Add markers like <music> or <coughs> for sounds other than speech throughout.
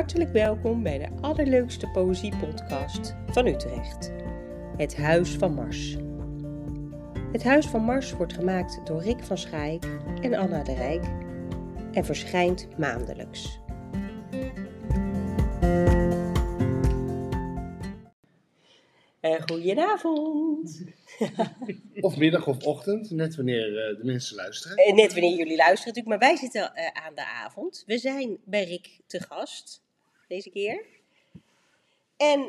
Hartelijk welkom bij de allerleukste poëziepodcast van Utrecht. Het Huis van Mars. Het Huis van Mars wordt gemaakt door Rick van Schaik en Anna de Rijk en verschijnt maandelijks. Uh, goedenavond. <laughs> Of middag of ochtend, net wanneer uh, de mensen luisteren. Uh, net wanneer jullie luisteren natuurlijk, maar wij zitten aan de avond. We zijn bij Rick te gast, deze keer. En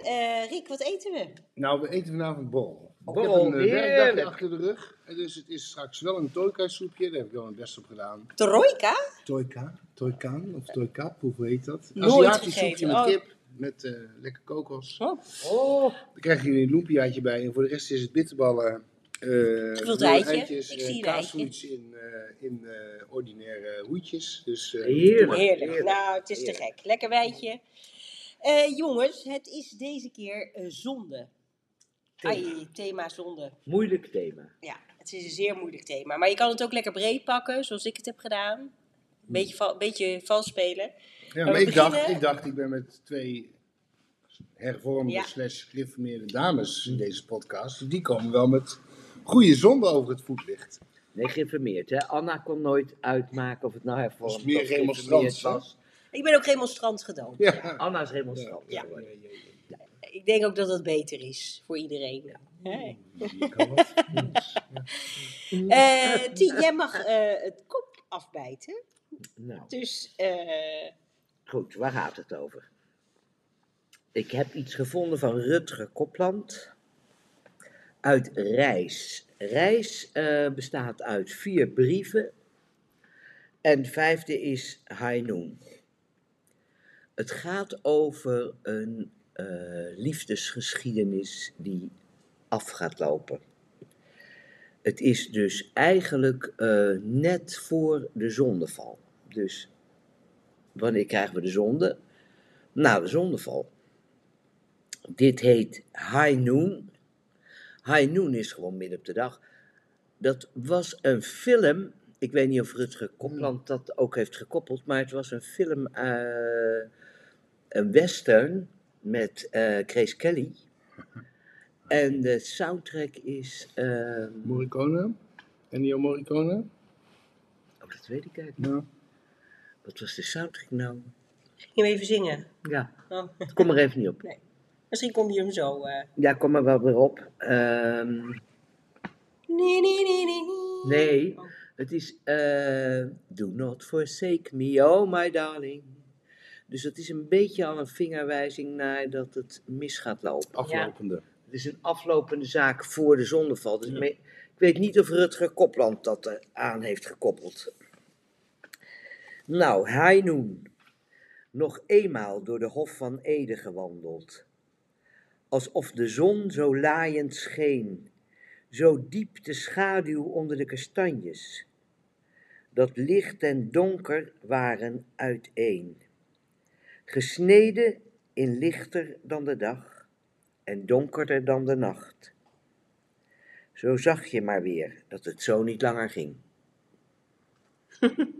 Rick, wat eten we? Nou, we eten vanavond borrel. Borrel, Ik heb een werkdag achter de rug. Dus het is straks wel een toika soepje, daar heb ik wel mijn best op gedaan. Trojka? Toika, toikaan of toikap, hoe heet dat? Nooit Aziatisch soepje met oh. kip, met uh, lekker kokos. Oh. Oh, Dan krijg je een lumpiaatje bij en voor de rest is het bitterballen. Eh Gevuld rode eitje. eitjes, Ik eh, zie een kaasvloeitjes in, eh, in eh, ordinaire hoedjes. Dus, eh, Heerlijk. Heerlijk. Nou, het is te gek. Lekker wijntje. Eh, jongens, het is deze keer eh, zonde. Thema. Ai, thema zonde. moeilijk thema. Ja, het is een zeer moeilijk thema. Maar je kan het ook lekker breed pakken, zoals ik het heb gedaan. Beetje, val, beetje vals spelen. Ja, maar ik dacht, ik dacht, ik ben met twee hervormde Ja. slash gereformeerde dames in deze podcast. Dus die komen wel met goede zonde over het voetlicht. Nee, geïnformeerd. Hè? Anna kon nooit uitmaken of het nou hervormd is meer remonstrant, was. Ik ben ook remonstrant gedaan. Ja. Anna is remonstrant. Ja. Ik denk ook dat dat beter is voor iedereen. <laughs> Wat. Eh, Tien, jij mag eh, het kop afbijten. Nou, Dus eh, goed, waar gaat het over? Ik heb iets gevonden van Rutger Kopland uit Reis. Reis eh, bestaat uit vier brieven en de vijfde is Hainoen. Het gaat over een eh, liefdesgeschiedenis die af gaat lopen. Het is dus eigenlijk eh, net voor de zondeval. Dus wanneer krijgen we de zonde? Na de zondeval. Dit heet High Noon. High Noon is gewoon midden op de dag. Dat was een film. Ik weet niet of Rutger Kopland dat ook heeft gekoppeld, maar het was een film, eh, een western met eh Grace Kelly. <laughs> En de soundtrack is. eh, Morricone? Ennio Morricone? oh, dat weet ik eigenlijk niet. Ja. Wat was de soundtrack nou? ging je hem even zingen. Ja, Oh, kom er even niet op. misschien kom je hem zo. eh. Ja, kom er wel weer op. Ehm, Nee, nee, nee, nee, nee. nee, Oh. het is eh, Do not forsake me, oh my darling. Dus dat is een beetje al een vingerwijzing naar dat het mis gaat lopen. Aflopende. Het is een aflopende zaak voor de zondeval. Dus Ja. ik weet niet of Rutger Kopland dat er aan heeft gekoppeld. Nou, Hainoen. Nog eenmaal door de Hof van Ede gewandeld. Alsof de zon zo laaiend scheen, zo diep de schaduw onder de kastanjes. Dat licht en donker waren uiteen. Gesneden in lichter dan de dag en donkerder dan de nacht. Zo zag je maar weer dat het zo niet langer ging. <laughs>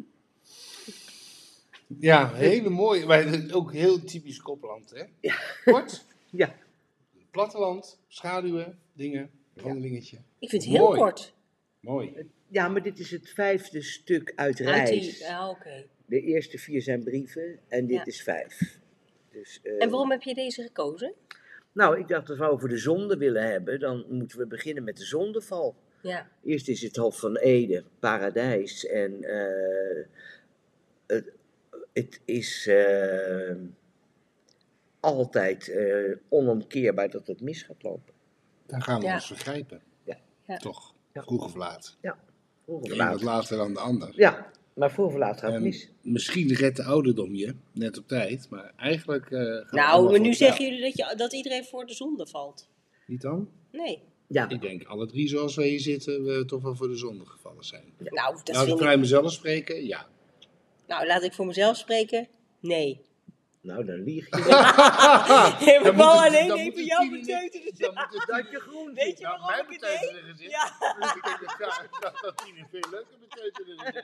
Ja, hele mooie. Maar ook heel typisch Kopland, hè? Ja. Kort, <laughs> Ja, platteland, schaduwen, dingen, wandelingetje. Ik vind het heel Mooi. kort. Mooi. ja maar dit is het vijfde stuk uit Uit die- Reis. ah, oké. De eerste vier zijn brieven en dit Ja. is vijf. Dus, eh, En waarom heb je deze gekozen? Nou, ik dacht dat we over de zonde willen hebben. Dan moeten we beginnen met de zondeval. Ja. Eerst is het Hof van Ede, paradijs. En eh, het, het is eh, altijd eh, onomkeerbaar dat het mis gaat lopen. Daar gaan we Ja. ons vergrijpen. Ja. Ja. Toch? Ja. Vroeg of laat. Vroeg of De een wat laat. later dan de ander. Ja, maar vroeg of laat gaat het mis. misschien redt de ouderdom je, net op tijd. Maar eigenlijk. eh, gaan we allemaal Nou, maar voor nu zeggen jullie dat, je, dat iedereen voor de zonde valt. Niet dan? Nee. Ja, Ik denk alle drie zoals wij hier zitten, we toch wel voor de zonde gevallen zijn. Nou, dat Laat ik ik... mezelf spreken, ja. Nou, laat ik voor mezelf spreken. Nee. Nou dan lieg je. <laughs> Heb Dan ik wel moet het- alleen even jou beteuteren. Dan moet het Dat je groen Weet je Nou, waarom ik het deed? Ja. <laughs> Ik denk, ja, ik dacht dat een veel leuker beteuteren.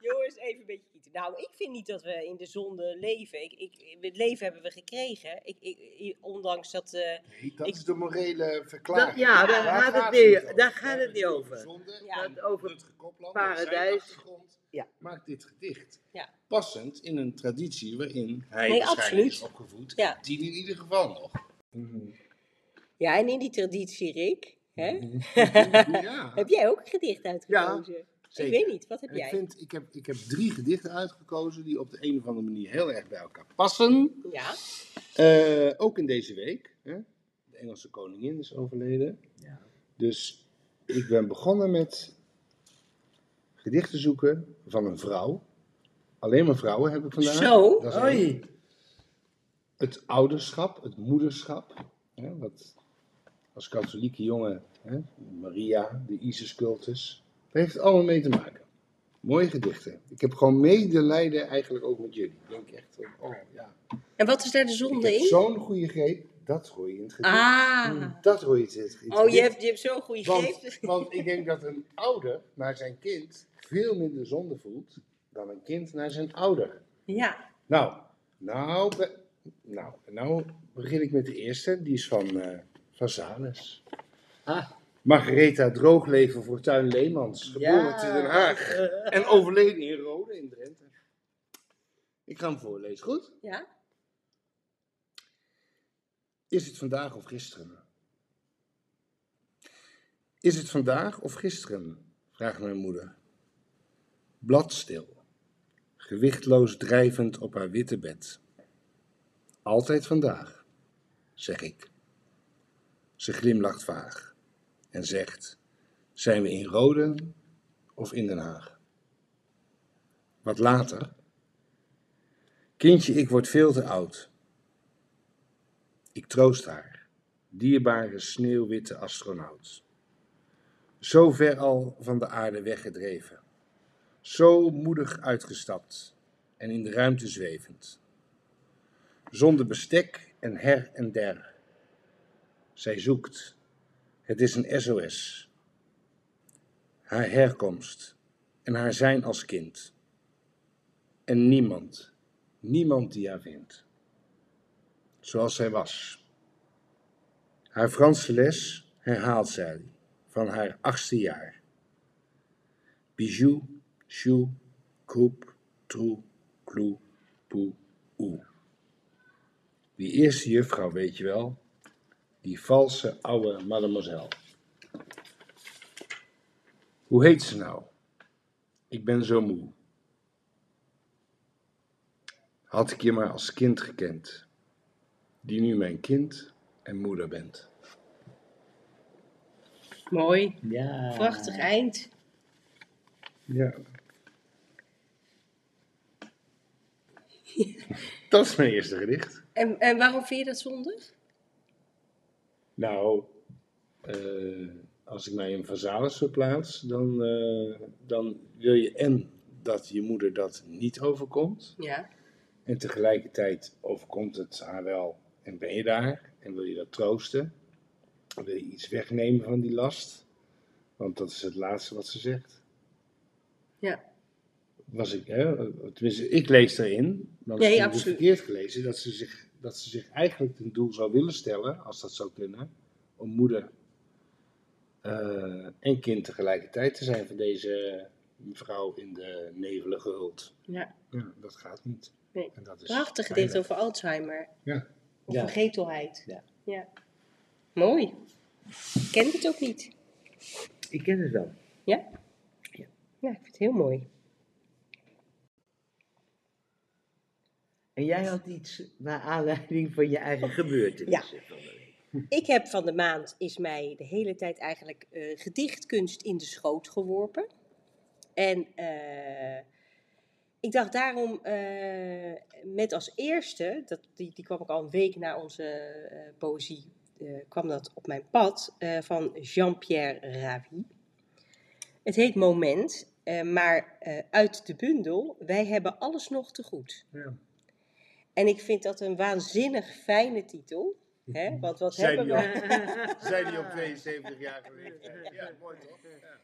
Jongens, even een beetje kieten. Nou, ik vind niet dat we in de zonde leven. Ik, ik, het leven hebben we gekregen. Ik, ik, ondanks dat... eh, Nee, dat Ik- is de morele verklaring. Dat- ja, daar gaat het niet daar gaat het niet over. Zonde, Ja. Over paradijs. Ja. maakt dit gedicht. Ja. Passend in een traditie waarin hij Nee, waarschijnlijk is opgevoed. Ja. Die in ieder geval nog. ja, en in die traditie, Rick, hè, ja. <laughs> heb jij ook een gedicht uitgekozen? ik zeker. weet niet, wat heb En ik, jij? vind, ik, heb, ik heb drie gedichten uitgekozen die op de een of andere manier heel erg bij elkaar passen. Ja, Eh, ook in deze week. Hè? De Engelse koningin is overleden. Ja. Dus ik ben begonnen met gedichten zoeken van een vrouw. Alleen maar vrouwen heb ik vandaag. Zo? Dat is één. Oei. Het ouderschap, het moederschap. Hè? Wat als katholieke jongen, hè? Maria, de Isis-cultus. Daar heeft het allemaal mee te maken. Mooie gedichten. Ik heb gewoon medelijden eigenlijk ook met jullie. Ik denk echt, oh ja. en wat is daar de zonde in? zo'n goede greep, dat gooi je in het gedicht. Ah, Dat hoor je in het het oh, je gedicht. hebt, je hebt zo'n goede want, greep. want ik denk dat een ouder naar zijn kind veel minder zonde voelt dan een kind naar zijn ouder. Ja, Nou, nou, nou, nou begin ik met de eerste. Die is van, eh van Zales. Ah. Margaretha Droogleven Fortuin Leemans. Geboren Ja. te Den Haag. En overleden in Rode in Drenthe. Ik ga hem voorlezen, goed? ja. Is het vandaag of gisteren? Is het vandaag of gisteren? vraagt mijn moeder. Bladstil, gewichtloos drijvend op haar witte bed. Altijd vandaag, zeg ik. Ze glimlacht vaag en zegt: Zijn we in Roden of in Den Haag? Wat later. Kindje, ik word veel te oud. Ik troost haar, dierbare sneeuwwitte astronaut. Zo ver al van de aarde weggedreven, zo moedig uitgestapt en in de ruimte zwevend. Zonder bestek en her en der. Zij zoekt, het is een SOS. Haar herkomst en haar zijn als kind. En niemand, niemand die haar vindt zoals zij was. Haar Franse les herhaalt zij van haar achtste jaar. Bijou, chou, kroep, troe, kloe, poe, oe. Die eerste juffrouw, weet je wel, die valse oude mademoiselle. Hoe heet ze nou? Ik ben zo moe. Had ik je maar als kind gekend die nu mijn kind en moeder bent. Mooi. Ja. Prachtig eind. Ja. <laughs> Dat is mijn eerste gedicht. En, en waarom vind je dat zondig? Nou, eh, als ik mij in Vazalis verplaats, dan, eh, dan wil je en dat je moeder dat niet overkomt. Ja. En tegelijkertijd overkomt het haar wel en ben je daar en wil je dat troosten. Wil je iets wegnemen van die last. Want dat is het laatste wat ze zegt. Ja. Was ik, hè, tenminste, ik lees erin, dan is het verkeerd gelezen, dat ze, zich, dat ze zich eigenlijk ten doel zou willen stellen, als dat zou kunnen, om moeder eh, en kind tegelijkertijd te zijn van deze mevrouw in de nevelen gehuld. Ja. Ja, dat gaat niet. Nee. En dat is Prachtig gedicht over Alzheimer. Ja. Of Ja. vergetelheid. Ja. ja. Mooi. Ik ken het ook niet. Ik ken het wel. Ja? Ja. Ja, ik vind het heel mooi. En jij had iets naar aanleiding van je eigen gebeurtenissen van de week. Ik heb van de maand is mij de hele tijd eigenlijk eh, gedichtkunst in de schoot geworpen. En eh, ik dacht daarom eh, met als eerste, dat, die, die kwam ik al een week na onze poëzie, kwam dat op mijn pad, van Jean-Pierre Ravi. Het heet Moment, maar uit de bundel, wij hebben alles nog te goed. Ja. En ik vind dat een waanzinnig fijne titel. Hè? <laughs> Want wat hebben die we... <laughs> Zijn die op 72 jaar geleden? Ja, mooi toch? Ja.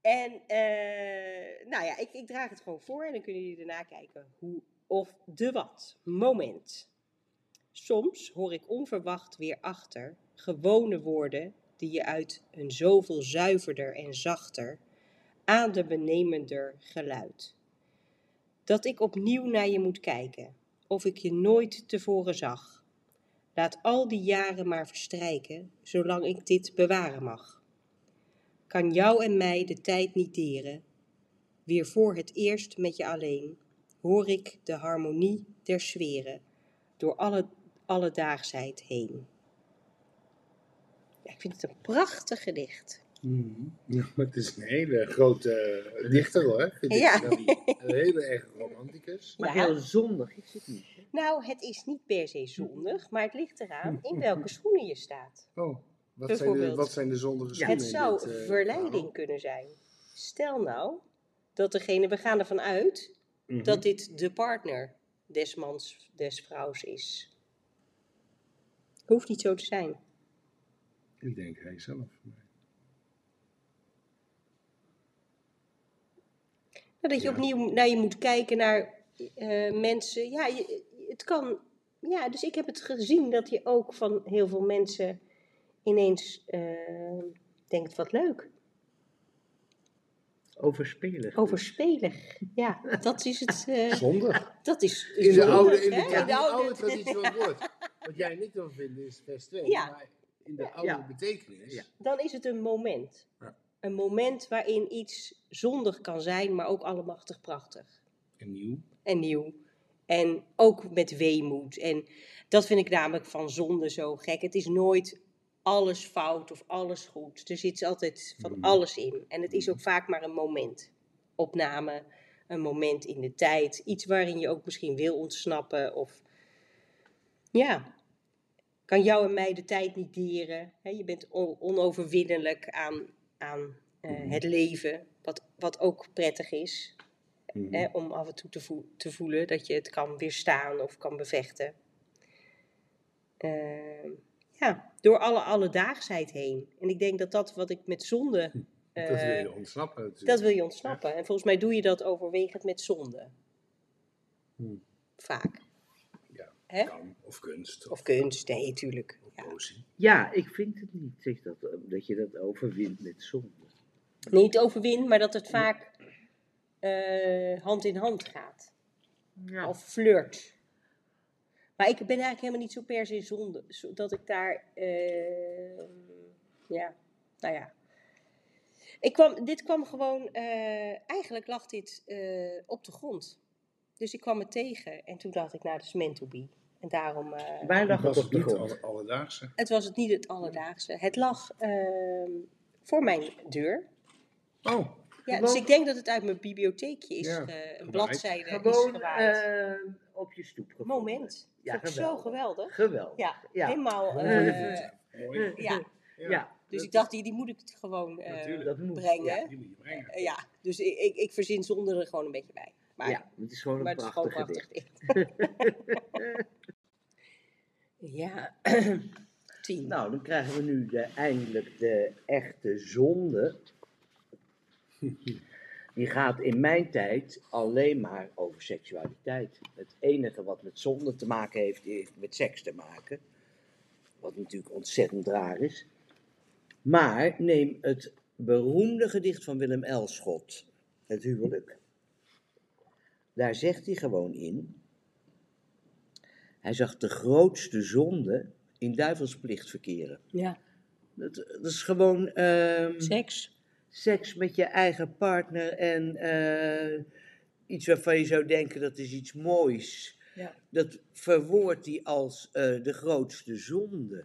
En eh, nou, nou ja, ik, ik draag het gewoon voor en dan kunnen jullie daarna kijken hoe of de wat. Moment. Soms hoor ik onverwacht weer achter gewone woorden die je uit een zoveel zuiverder en zachter, adembenemender geluid. Dat ik opnieuw naar je moet kijken, of ik je nooit tevoren zag. Laat al die jaren maar verstrijken, zolang ik dit bewaren mag. Kan jou en mij de tijd niet deren, weer voor het eerst met je alleen, hoor ik de harmonie der sferen door alle alledaagsheid heen. Ik vind het een prachtig gedicht. Ja, maar het is een hele grote eh, dichter hoor. Vind ik. Ja. Een hele erg romanticus. Maar Ja. heel zondig is het niet. hè? Nou, het is niet per se zondig, maar het ligt eraan in welke schoenen je staat. Oh, wat zijn, de, Bijvoorbeeld. wat zijn de zondige Ja, schoenen Het zou dit, eh, verleiding verhaal? kunnen zijn. Stel nou dat degene, we gaan ervan uit Mhm. dat dit de partner des mans, des vrouws is. Hoeft niet zo te zijn. Ik denk hij zelf. Dat je Ja. opnieuw naar je moet kijken naar eh, mensen. Ja, je, het kan. Ja, dus ik heb het gezien dat je ook van heel veel mensen ineens eh, denkt: wat leuk. Overspelig. Overspelig. Ja, <laughs> dat is het. eh, Zondig. dat is. In de zondig, oude, in de, hè? ja, in de oude traditie van het woord. Wat jij niet wil vinden is vers 2. Ja. Maar in de oude Ja. betekenis. Ja. Dan is het een moment. Ja. Een moment waarin iets zondig kan zijn, maar ook allemachtig prachtig. En nieuw. en nieuw. En ook met weemoed. En dat vind ik namelijk van zonde zo gek. Het is nooit alles fout of alles goed. Er zit altijd van Mhm. alles in. En het is ook vaak maar een moment. Opname, een moment in de tijd. Iets waarin je ook misschien wil ontsnappen. Of ja, kan jou en mij de tijd niet deren. Hè, je bent on- onoverwinnelijk aan, aan eh, Mhm. het leven. Wat, wat ook prettig is. Mhm. Hè, om af en toe te, voe- te voelen dat je het kan weerstaan of kan bevechten. Ehm, ja, door alle alledaagsheid heen. En ik denk dat dat wat ik met zonde. dat eh, wil je ontsnappen natuurlijk. dat wil je ontsnappen. En volgens mij doe je dat overwegend met zonde. Hmm. Vaak. Ja, kan. Of kunst. Of, Of kunst, nee, tuurlijk. Ja. ik vind het niet zeg, dat, eh, dat je dat overwint met zonde. Niet overwin, maar dat het vaak eh, hand in hand gaat. Ja. Of flirt. Maar ik ben eigenlijk helemaal niet zo per se zonde. zo- Dat ik daar. eh, ja, nou ja. Ik kwam, dit kwam gewoon. eh, eigenlijk lag dit eh, op de grond. Dus ik kwam het tegen. En toen dacht ik, nou, dat is meant to be. En daarom. eh, Waar lag was het op het de niet grond? alle, alledaagse. het was het niet het alledaagse. Het lag ehm, voor mijn deur. Oh, Ja, Gewoon- dus ik denk dat het uit mijn bibliotheekje is. Ja, een bladzijde is Gewoon gewaaid. eh, op je stoep gevonden. Moment. Ja, zo geweldig. geweldig. Ja, Ja. helemaal. Gewoon eh, voeten. Mooi. ja, Ja. dus ik dacht, die, die moet ik gewoon eh, Natuurlijk. dat moet. brengen. Ja. Die moet je brengen. Ja, dus ik, ik, ik verzin zonder er gewoon een beetje bij. Maar, ja, het is gewoon een prachtig gedicht. dicht. <laughs> ja, <clears throat> tien. Nou, dan krijgen we nu de, eindelijk de echte zonde. <laughs> Die gaat in mijn tijd alleen maar over seksualiteit. Het enige wat met zonde te maken heeft, heeft met seks te maken. Wat natuurlijk ontzettend raar is. Maar neem het beroemde gedicht van Willem Elschot, Het huwelijk. Daar zegt hij gewoon in. Hij zag de grootste zonde in duivelsplicht verkeren. Ja, Dat, dat is gewoon ehm, seks. seks met je eigen partner en eh, iets waarvan je zou denken dat is iets moois. Ja. Dat verwoordt hij als eh, de grootste zonde.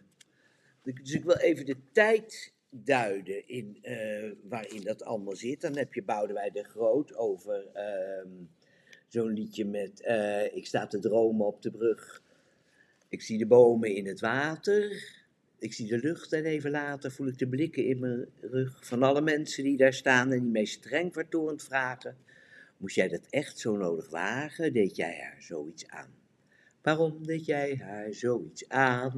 Dus ik wil even de tijd duiden in, eh, waarin dat allemaal zit. Dan heb je Boudewijn de Groot over ehm, zo'n liedje met eh, Ik sta te dromen op de brug. Ik zie de bomen in het water. Ik zie de lucht en even later voel ik de blikken in mijn rug van alle mensen die daar staan en die mij streng vertorend vragen. Moest jij dat echt zo nodig wagen? Deed jij haar zoiets aan? Waarom deed jij haar zoiets aan?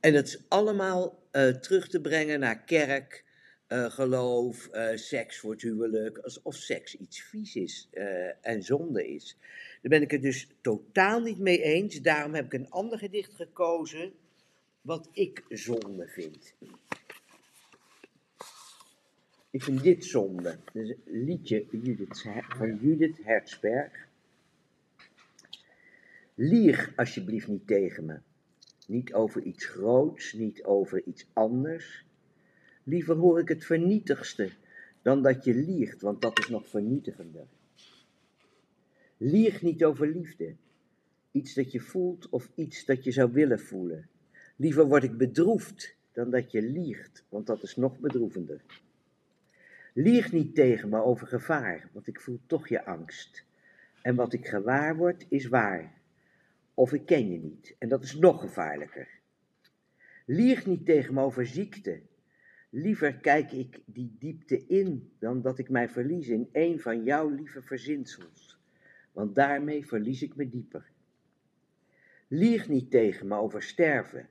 En dat is allemaal eh, terug te brengen naar kerk, eh, geloof, eh, seks voor het huwelijk, alsof seks iets vies is eh, en zonde is. Daar ben ik het dus totaal niet mee eens. Daarom heb ik een ander gedicht gekozen wat ik zonde vind. Ik vind dit zonde. Dat is een liedje Judith, van Judith Hertzberg. Lieg alsjeblieft niet tegen me. Niet over iets groots, niet over iets anders. Liever hoor ik het vernietigste dan dat je liegt, want dat is nog vernietigender. Lieg niet over liefde, iets dat je voelt of iets dat je zou willen voelen. Liever word ik bedroefd dan dat je liegt, want dat is nog bedroevender. Lieg niet tegen me over gevaar, want ik voel toch je angst. En wat ik gewaar word, is waar. Of ik ken je niet, en dat is nog gevaarlijker. Lieg niet tegen me over ziekte. Liever kijk ik die diepte in dan dat ik mij verlies in een van jouw lieve verzinsels, want daarmee verlies ik me dieper. Lieg niet tegen me over sterven,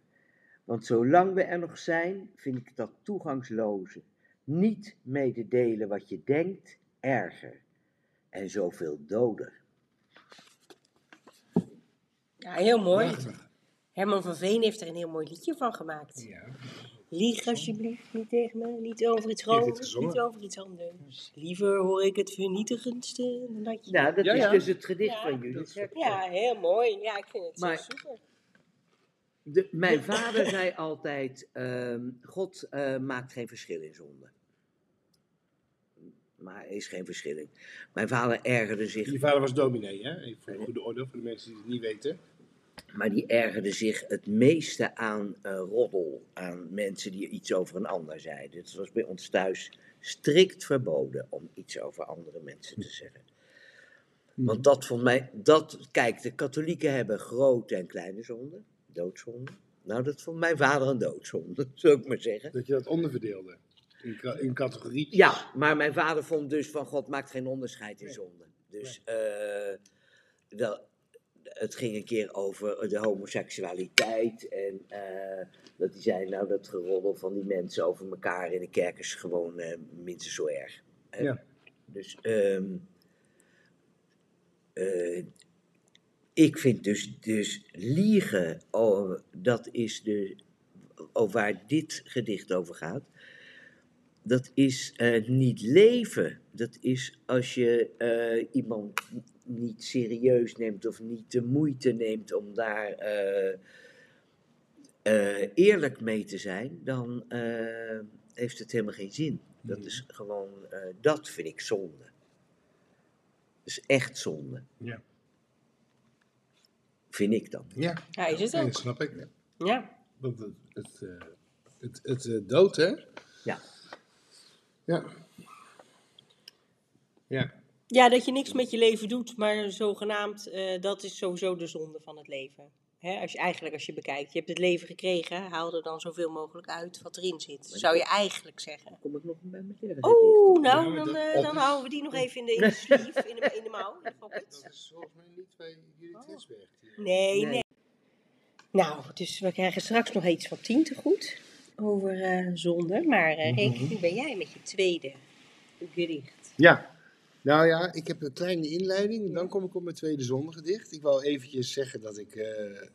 want zolang we er nog zijn, vind ik dat toegangsloze. Niet mededelen wat je denkt, erger en zoveel doder. Ja, heel mooi. Herman van Veen heeft er een heel mooi liedje van gemaakt. Ja. Lieg alsjeblieft niet tegen me, niet over iets groots, niet over iets anders. Liever hoor ik het vernietigendste dan dat je... Nou, dat Ja, is ja. dus het gedicht Ja. van Hertzberg. Ja, heel mooi. Ja, ik vind het Maar- zo super. De, mijn vader zei altijd: ehm, God eh, maakt geen verschil in zonde. Maar er is geen verschil in. Mijn vader ergerde zich, Je vader was dominee, hè? Even voor de goede orde, voor de mensen die het niet weten. Maar die ergerde zich het meeste aan eh, roddel. Aan mensen die iets over een ander zeiden. Het was bij ons thuis strikt verboden om iets over andere mensen te zeggen. Want dat vond mij, dat, kijk, de katholieken hebben grote en kleine zonden, doodzonden. Nou, dat vond mijn vader een doodzonde, <laughs> zou ik maar zeggen. Dat je dat onderverdeelde. In, in categorie. Ja, maar mijn vader vond dus van God maakt geen onderscheid in zonde. Dus eh, wel, het ging een keer over de homoseksualiteit. En eh, dat hij zei, nou dat geroddel van die mensen over elkaar in de kerk is gewoon eh, minstens zo erg. Eh, Ja. Dus ehm, eh, ik vind dus, dus liegen, oh, dat is de, oh, waar dit gedicht over gaat dat is eh, niet leven. Dat is als je eh, iemand niet serieus neemt of niet de moeite neemt om daar eh, eh, eerlijk mee te zijn, dan eh, heeft het helemaal geen zin. Dat is gewoon, eh, dat vind ik zonde. Dat is echt zonde. Ja. Vind ik dan. Ja, Ja, is het Nee, ook. dat snap ik. Ja. Want het, het, eh, het, het dood, hè? Ja. Ja. Ja. Ja, dat je niks met je leven doet, maar zogenaamd, eh, dat is sowieso de zonde van het leven. Hè, als je, eigenlijk als je bekijkt, je hebt het leven gekregen, haal er dan zoveel mogelijk uit wat erin zit. Zou je eigenlijk zeggen. Kom ik nog bij mijn gedicht. nou, dan, eh, dan houden we die nog <laughs> even in de, in de sleeve, in de, in de mouw, in de pocket. Dat is volgens mij niet bij Judith Oh. Hitsberg. Nee, Nee. nee. Nou, dus we krijgen straks nog iets van tien te goed over eh, zonde. Maar eh Rick, nu ben jij met je tweede gedicht. Ja. Nou ja, ik heb een kleine inleiding. Dan kom ik op mijn tweede zondagedicht. Ik wil eventjes zeggen dat ik eh, eh,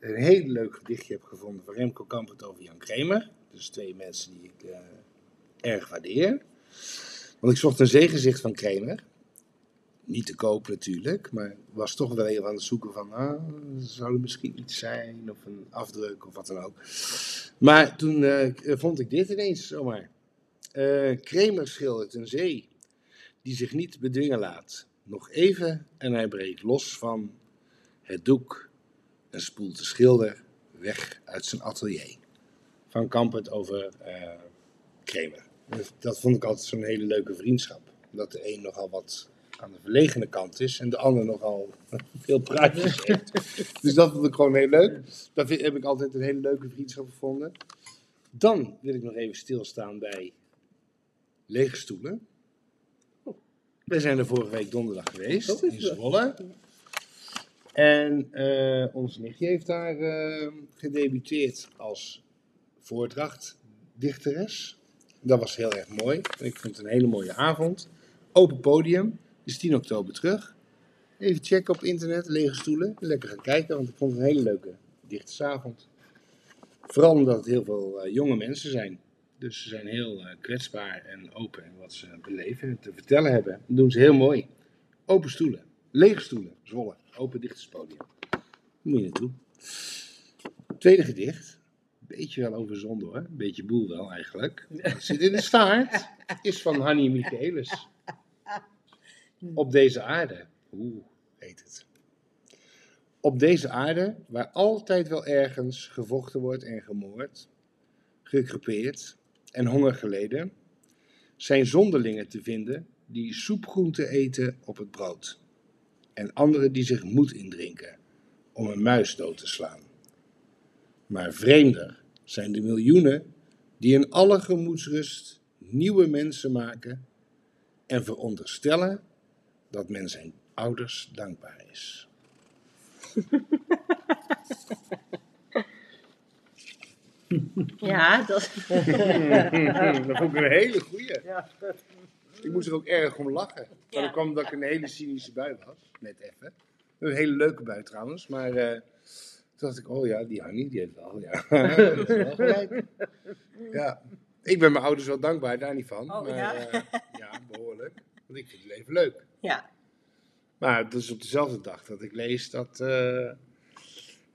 een heel leuk gedichtje heb gevonden van Remco Kampert over Jan Kramer. Dus twee mensen die ik eh, erg waardeer. Want ik zocht een zeegezicht van Kramer. Niet te koop natuurlijk, maar was toch wel even aan het zoeken van, ah, zou er misschien iets zijn of een afdruk of wat dan ook. Maar toen vond ik dit ineens zomaar. Kramer schildert een zee die zich niet bedwingen laat. Nog even en hij breekt los van het doek en spoelt de schilder weg uit zijn atelier. Van Kampert over Kramer. Dat, dat vond ik altijd zo'n hele leuke vriendschap. Dat de een nogal wat aan de verlegene kant is en de ander nogal <laughs> veel praatjes heeft. Dus dat vond ik gewoon heel leuk. Vind- heb ik altijd een hele leuke vriendschap gevonden. Dan wil ik nog even stilstaan bij lege stoelen. We zijn er vorige week donderdag geweest in Zwolle. En eh ons nichtje heeft daar eh, gedebuteerd als voordrachtdichteres. Dat was heel erg mooi. Ik vond het een hele mooie avond. Open podium. Dus 10 oktober terug. Even checken op internet, lege stoelen. Lekker gaan kijken, want ik vond het een hele leuke dichtersavond. Vooral omdat het heel veel eh, jonge mensen zijn. Dus ze zijn heel eh, kwetsbaar en open in wat ze beleven en te vertellen hebben. Dat doen ze heel mooi. Open stoelen, lege stoelen, Zwolle, open dichterspodium. Daar moet je naartoe. Tweede gedicht. Beetje wel over zonde hoor. Een beetje boel wel eigenlijk. <laughs> Zit in de staart. Is van Hanni Michaelis. Op deze aarde. Oeh, heet het. Op deze aarde, waar altijd wel ergens gevochten wordt en gemoord, gekrepeerd en honger geleden, zijn zonderlingen te vinden die soepgroenten eten op het brood. En anderen die zich moed indrinken om een muis dood te slaan. Maar vreemder zijn de miljoenen die in alle gemoedsrust nieuwe mensen maken en veronderstellen dat men zijn ouders dankbaar is. <laughs> <laughs> Ja, dat... <laughs> dat vond ik een hele goeie. Ik moest er ook erg om lachen. Maar dat kwam omdat ik een hele cynische bui was. Net even. Een hele leuke bui trouwens. Maar eh, toen dacht ik, oh ja, die Hannie, die heeft wel. Ja, <laughs> dat is wel gelijk. Ja. Ik ben mijn ouders wel dankbaar, daar niet van. Oh, maar, ja? eh, ja, behoorlijk. Want ik vind het leven leuk. Ja. Maar het is op dezelfde dag dat ik lees dat eh,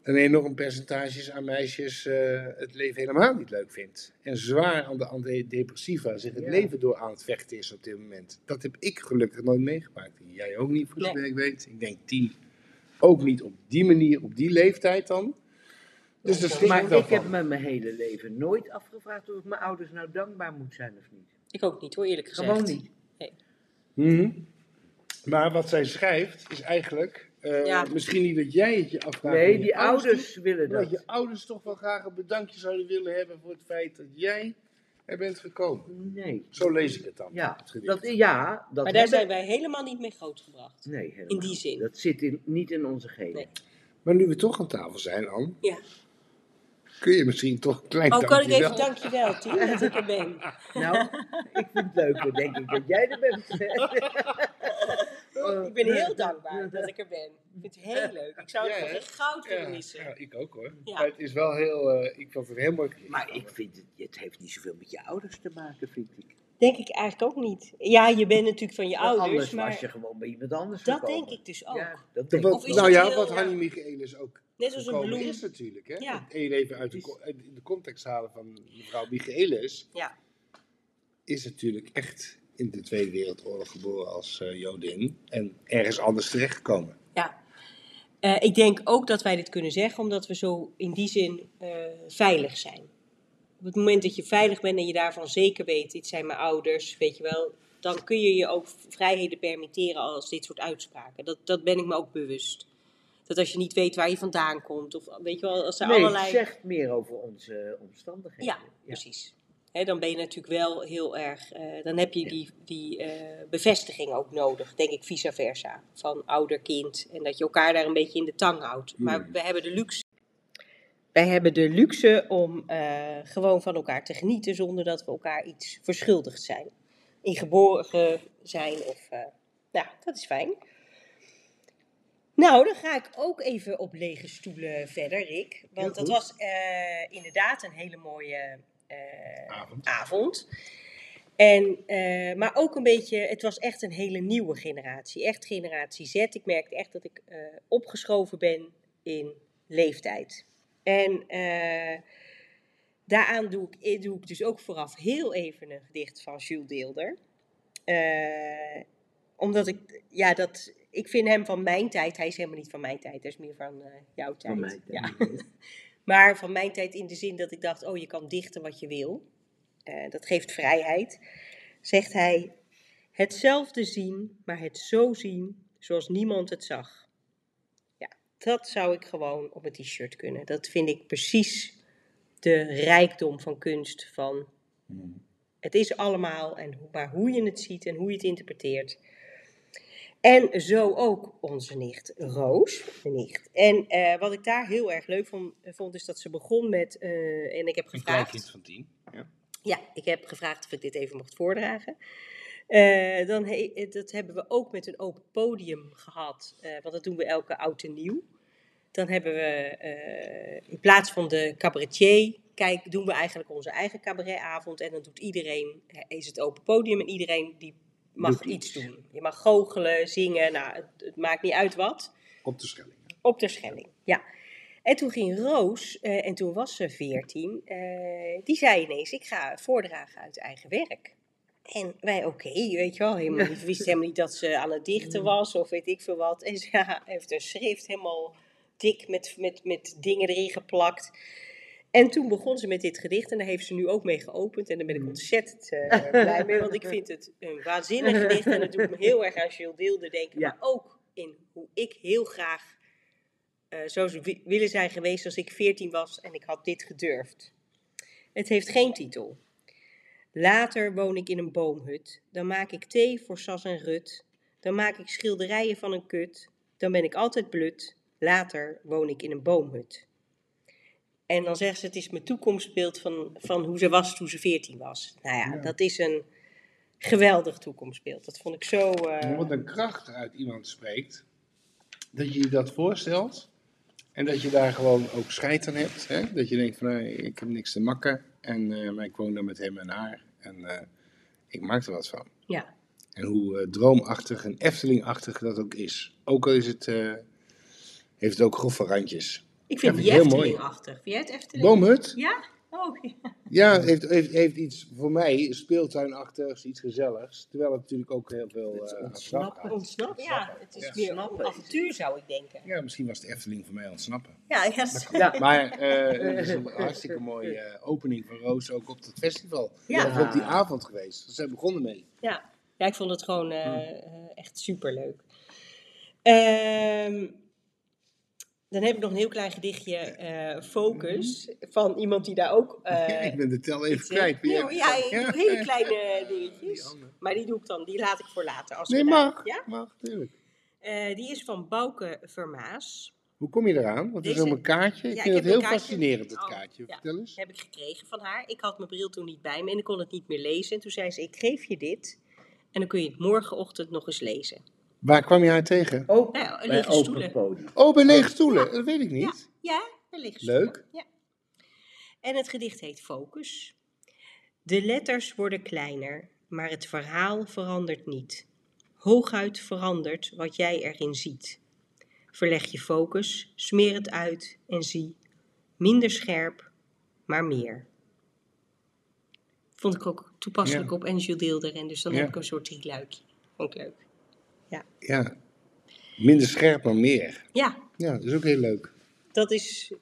een enorm percentage aan meisjes eh, het leven helemaal niet leuk vindt. En zwaar aan de antidepressiva zich het Ja. leven door aan het vechten is op dit moment. Dat heb ik gelukkig nooit meegemaakt. Jij ook niet, voor zover Nee. ik weet. Ik denk tien. Ook niet op die manier, op die leeftijd dan. Dus schrik Maar ik heb me mijn hele leven nooit afgevraagd of ik mijn ouders nou dankbaar moet zijn of niet. Ik ook niet hoor, eerlijk gezegd. Gewoon niet. Mhm. Maar wat zij schrijft is eigenlijk... eh, Ja. Misschien niet dat jij het je afvraagt. Nee, die ouders willen Dat dat. je ouders toch wel graag een bedankje zouden willen hebben voor het feit dat jij er bent gekomen. Nee. Zo lees ik het dan. Ja, het dat, ja, dat Maar daar hebben- zijn wij helemaal niet mee grootgebracht. Nee, helemaal in die zin. Dat zit in, niet in onze genen. Nee. Maar nu we toch aan tafel zijn, Anne, Ja. kun je misschien toch een klein Oh, kan ik dankjewel- even dankjewel, Tien, dat ik er ben. <laughs> Nou, ik vind het leuker, denk ik, dat jij er bent. <laughs> Ik ben heel dankbaar dat ik er ben. Ik vind het heel leuk. Ik zou het Ja, voor geen goud willen Ja, missen. ja, ik ook hoor. Ja. Maar het is wel heel, eh, ik vond het heel mooi. Maar ik vind het, het heeft niet zoveel met je ouders te maken, vind ik. Denk ik eigenlijk ook niet. Ja, je bent natuurlijk van je ouders, anders maar was je gewoon bij iemand anders dat gekomen. denk ik dus ook. Ja, dat denk ik nou ja, heel- wat ja. Hanni Michaelis ook Net als een bloem. is natuurlijk. Hè? Ja. En even uit de, uit de context halen van mevrouw Michaelis. Ja. Is natuurlijk echt in de Tweede Wereldoorlog geboren als eh, Jodin. En ergens anders terechtgekomen. Ja. Eh, ik denk ook dat wij dit kunnen zeggen, omdat we zo in die zin eh, veilig zijn. Op het moment dat je veilig bent en je daarvan zeker weet, dit zijn mijn ouders, weet je wel, dan kun je je ook vrijheden permitteren als dit soort uitspraken. Dat, dat ben ik me ook bewust. Dat als je niet weet waar je vandaan komt, of weet je wel, als er Nee, allerlei... het zegt meer over onze omstandigheden. Ja, precies. Dan ben je natuurlijk wel heel erg, eh, dan heb je die, die eh, bevestiging ook nodig, denk ik vice versa, van ouder-kind. En dat je elkaar daar een beetje in de tang houdt. Maar we hebben de luxe. Wij hebben de luxe om eh, gewoon van elkaar te genieten zonder dat we elkaar iets verschuldigd zijn. In geboren zijn of, nou, dat is fijn. Nou, dan ga ik ook even op lege stoelen verder, Rick. Want dat was inderdaad een hele mooie Avond. avond. En, eh, maar ook een beetje, het was echt een hele nieuwe generatie. Echt generatie Z. Ik merkte echt dat ik eh, opgeschoven ben in leeftijd. En eh, daaraan doe ik, doe ik dus ook vooraf heel even een gedicht van Jules Deelder. Eh, omdat ik, ja, dat, ik vind hem van mijn tijd, hij is helemaal niet van mijn tijd, hij is meer van eh, jouw tijd. Van mijn tijd. Ja. <laughs> Maar van mijn tijd in de zin dat ik dacht, oh, je kan dichten wat je wil. Eh, dat geeft vrijheid. Zegt hij, hetzelfde zien, maar het zo zien zoals niemand het zag. Ja, dat zou ik gewoon op een t-shirt kunnen. Dat vind ik precies de rijkdom van kunst. Van het is allemaal, en, maar hoe je het ziet en hoe je het interpreteert. En zo ook onze nicht Roos, nicht. En eh, wat ik daar heel erg leuk van, vond, is dat ze begon met, eh, en ik heb Een gevraagd... kleinkind van tien. Ja. Ja, ik heb gevraagd of ik dit even mocht voordragen. Eh, dan he- dat hebben we ook met een open podium gehad, eh, want dat doen we elke oud en nieuw. Dan hebben we eh, in plaats van de cabaretier, kijk, doen we eigenlijk onze eigen cabaretavond. En dan doet iedereen, eh, is het open podium en iedereen die mag iets iets. doen. Je mag goochelen, zingen, nou, het, het maakt niet uit wat. Op de Schelling. Op de Schelling, ja. En toen ging Roos, eh, en toen was ze veertien, eh, die zei ineens, ik ga voordragen uit eigen werk. En wij, oké, weet je wel, helemaal niet, <laughs> we wisten helemaal niet dat ze aan het dichten was of weet ik veel wat. En ze ja, <laughs> heeft een schrift helemaal dik met, met, met dingen erin geplakt. En toen begon ze met dit gedicht en daar heeft ze nu ook mee geopend. En daar ben ik ontzettend eh, blij mee, want ik vind het een waanzinnig gedicht. En het doet me heel erg aan Jules Deelder denken, Ja. maar ook in hoe ik heel graag zo wi- willen zijn geweest als ik 14 was en ik had dit gedurfd. Het heeft geen titel. Later woon ik in een boomhut. Dan maak ik thee voor Sas en Rut. Dan maak ik schilderijen van een kut. Dan ben ik altijd blut. Later woon ik in een boomhut. En dan zegt ze, het is mijn toekomstbeeld van, van hoe ze was toen ze 14 was. Nou ja, Ja. dat is een geweldig toekomstbeeld. Dat vond ik zo... eh, Wat een kracht uit iemand spreekt. Dat je je dat voorstelt. En dat je daar gewoon ook scheid aan hebt. Hè? Dat je denkt van, nou, ik heb niks te makken. En, eh, maar ik woon daar met hem en haar. En eh, ik maak er wat van. ja. En hoe droomachtig en Eftelingachtig dat ook is. Ook al is het, heeft het ook grove randjes. Ik vind Ja, die Efteling-achtig. Vind jij het Efteling? Boomhut? Ja? Oh, ja. Heeft, heeft, heeft iets voor mij speeltuinachtigs, iets gezelligs. Terwijl het natuurlijk ook heel veel eh aan ontsnappen. Ontsnappen? Ja, het is Ja. meer Snappen een avontuur zou ik denken. Ja, misschien was de Efteling voor mij ontsnappen. Ja, ja, Maar eh, <laughs> het is een hartstikke mooie eh, opening van Roos ook op het festival. Ja. Of op die avond geweest. Daar zijn we begonnen mee. ja. ja, ik vond het gewoon eh, echt superleuk. Ehm dan heb ik nog een heel klein gedichtje, eh, Focus, van iemand die daar ook... <laughs> eh, ik ben de tel even eh, kwijt. <laughs> ja, hele kleine dingetjes. Die. Maar die doe ik dan, die laat ik voor later. Als Nee, daar- mag. Ja? Mag, tuurlijk. Eh, die is van Bouke Vermaas. Hoe kom je eraan? Want het is ook een kaartje. Ik Ja, vind ik het heel kaartje. fascinerend, het Oh, kaartje. Vertel eens. heb ik gekregen van haar. Ik had mijn bril toen niet bij me en ik kon het niet meer lezen. En toen zei ze, ik geef je dit en dan kun je het morgenochtend nog eens lezen. Waar kwam je haar tegen? Nou, bij lege open stoelen. podium. Oh, bij lege stoelen. Dat weet ik niet. Ja, er liggen Leuk. stoelen. Ja. En het gedicht heet Focus. De letters worden kleiner, maar het verhaal verandert niet. Hooguit verandert wat jij erin ziet. Verleg je focus, smeer het uit en zie. Minder scherp, maar meer. Vond ik ook toepasselijk Ja. op Angel Deelder en dus dan Ja. heb ik een soort drieluikje. Vond ik leuk. Ja. Minder scherp, maar meer. Ja, Ja, dat is ook heel leuk. dat is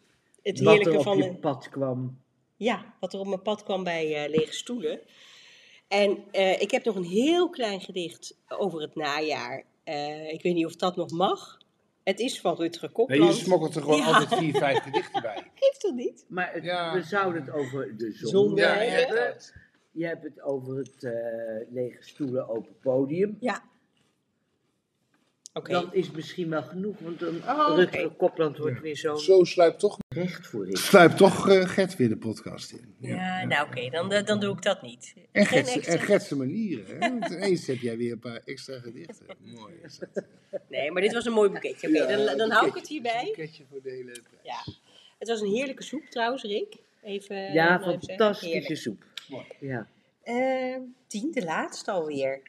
het Wat heerlijke er op van je een... pad kwam. Ja, wat er op mijn pad kwam bij eh, lege stoelen. En eh, ik heb nog een heel klein gedicht over het najaar. Eh, ik weet niet of dat nog mag. Het is van Rutger Nee, Kopland. je smokkelt er gewoon Ja. altijd vier, vijf gedichten bij. <laughs> Geeft dat niet? Maar het- Ja. we zouden het over de zon, Zon, Ja, Nee, hebben. ja. Je hebt het over het eh, lege stoelen open podium. Ja. Oké. Dat is misschien wel genoeg, want een Oh, Rutger. Kopland wordt weer zo'n Zo sluipt toch, recht voor in. sluipt toch eh, Gert weer de podcast in. Ja, nou oké, dan, eh, dan doe ik dat niet. En Geen extra- en Gertse manieren. Hè? Want ineens heb jij weer een paar extra gedichten. Mooi is dat. Nee, maar dit was een mooi boeketje. Oké, Ja, dan, dan hou ik het hierbij. Een pakketje voor de hele prijs. Ja. Het was een heerlijke soep trouwens, Rick. Even, Ja, even fantastische soep. Mooi. Ja. Eh, tien, de laatste alweer.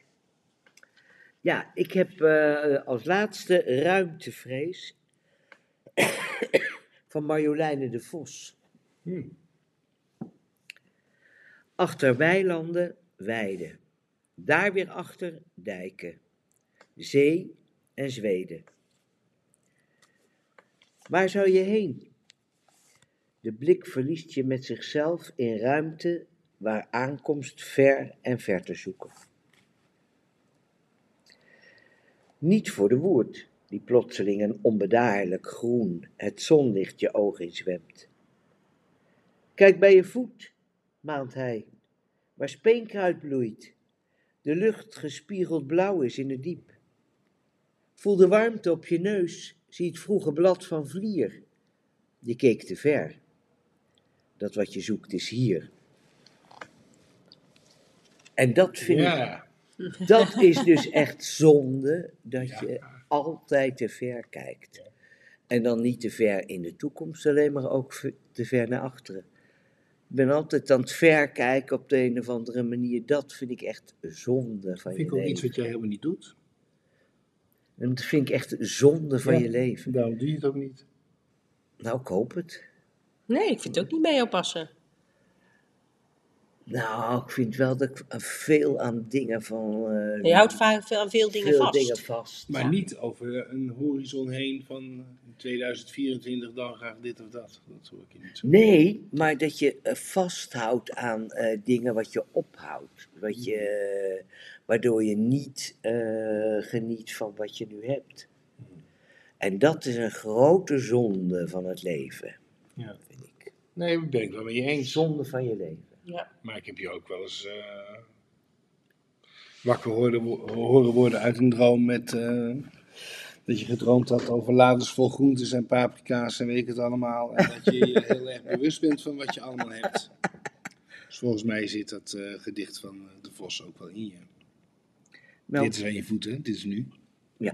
Ja, ik heb eh, als laatste ruimtevrees <coughs> van Marjoleine de Vos. Hm. Achter weilanden weiden, daar weer achter dijken, zee en Zweden. Waar zou je heen? De blik verliest je met zichzelf in ruimte waar aankomst ver en ver te zoeken. Niet voor de woerd, die plotseling en onbedaarlijk groen het zonlicht je oog inzwemt. Kijk bij je voet, maant hij, waar speenkruid bloeit, de lucht gespiegeld blauw is in het diep. Voel de warmte op je neus, zie het vroege blad van vlier. Je keek te ver. Dat wat je zoekt is hier. En dat vind ik <laughs> Dat is dus echt zonde, dat Ja. je altijd te ver kijkt. En dan niet te ver in de toekomst alleen, maar ook te ver naar achteren. Ik ben altijd aan het verkijken op de een of andere manier. Dat vind ik echt zonde van vind je ik ook leven. iets wat jij helemaal niet doet. En dat vind ik echt zonde van Ja. je leven. Daarom doe je het ook niet. Nou, ik hoop het. Nee, ik vind het ook niet mee oppassen. Nou, ik vind wel dat ik veel aan dingen van... eh, Je houdt vaak veel, aan veel dingen veel vast. dingen vast. Maar Ja. niet over een horizon heen van in 2024 dan graag dit of dat. Dat hoor ik je niet zo. Nee, maar dat je eh, vasthoudt aan eh, dingen wat je ophoudt. Wat je, waardoor je niet eh, geniet van wat je nu hebt. En dat is een grote zonde van het leven, Ja. vind ik. Nee, dat ben ik wel met je eens. Zonde van je leven. Ja. Maar ik heb je ook wel eens eh, wakker horen, horen worden uit een droom met eh, dat je gedroomd had over laders vol groentes en paprika's en weet ik het allemaal. En dat je je heel erg bewust bent van wat je allemaal hebt. Dus volgens mij zit dat eh, gedicht van De Vos ook wel in je. Nou, Dit is aan je voeten, dit is nu. ja.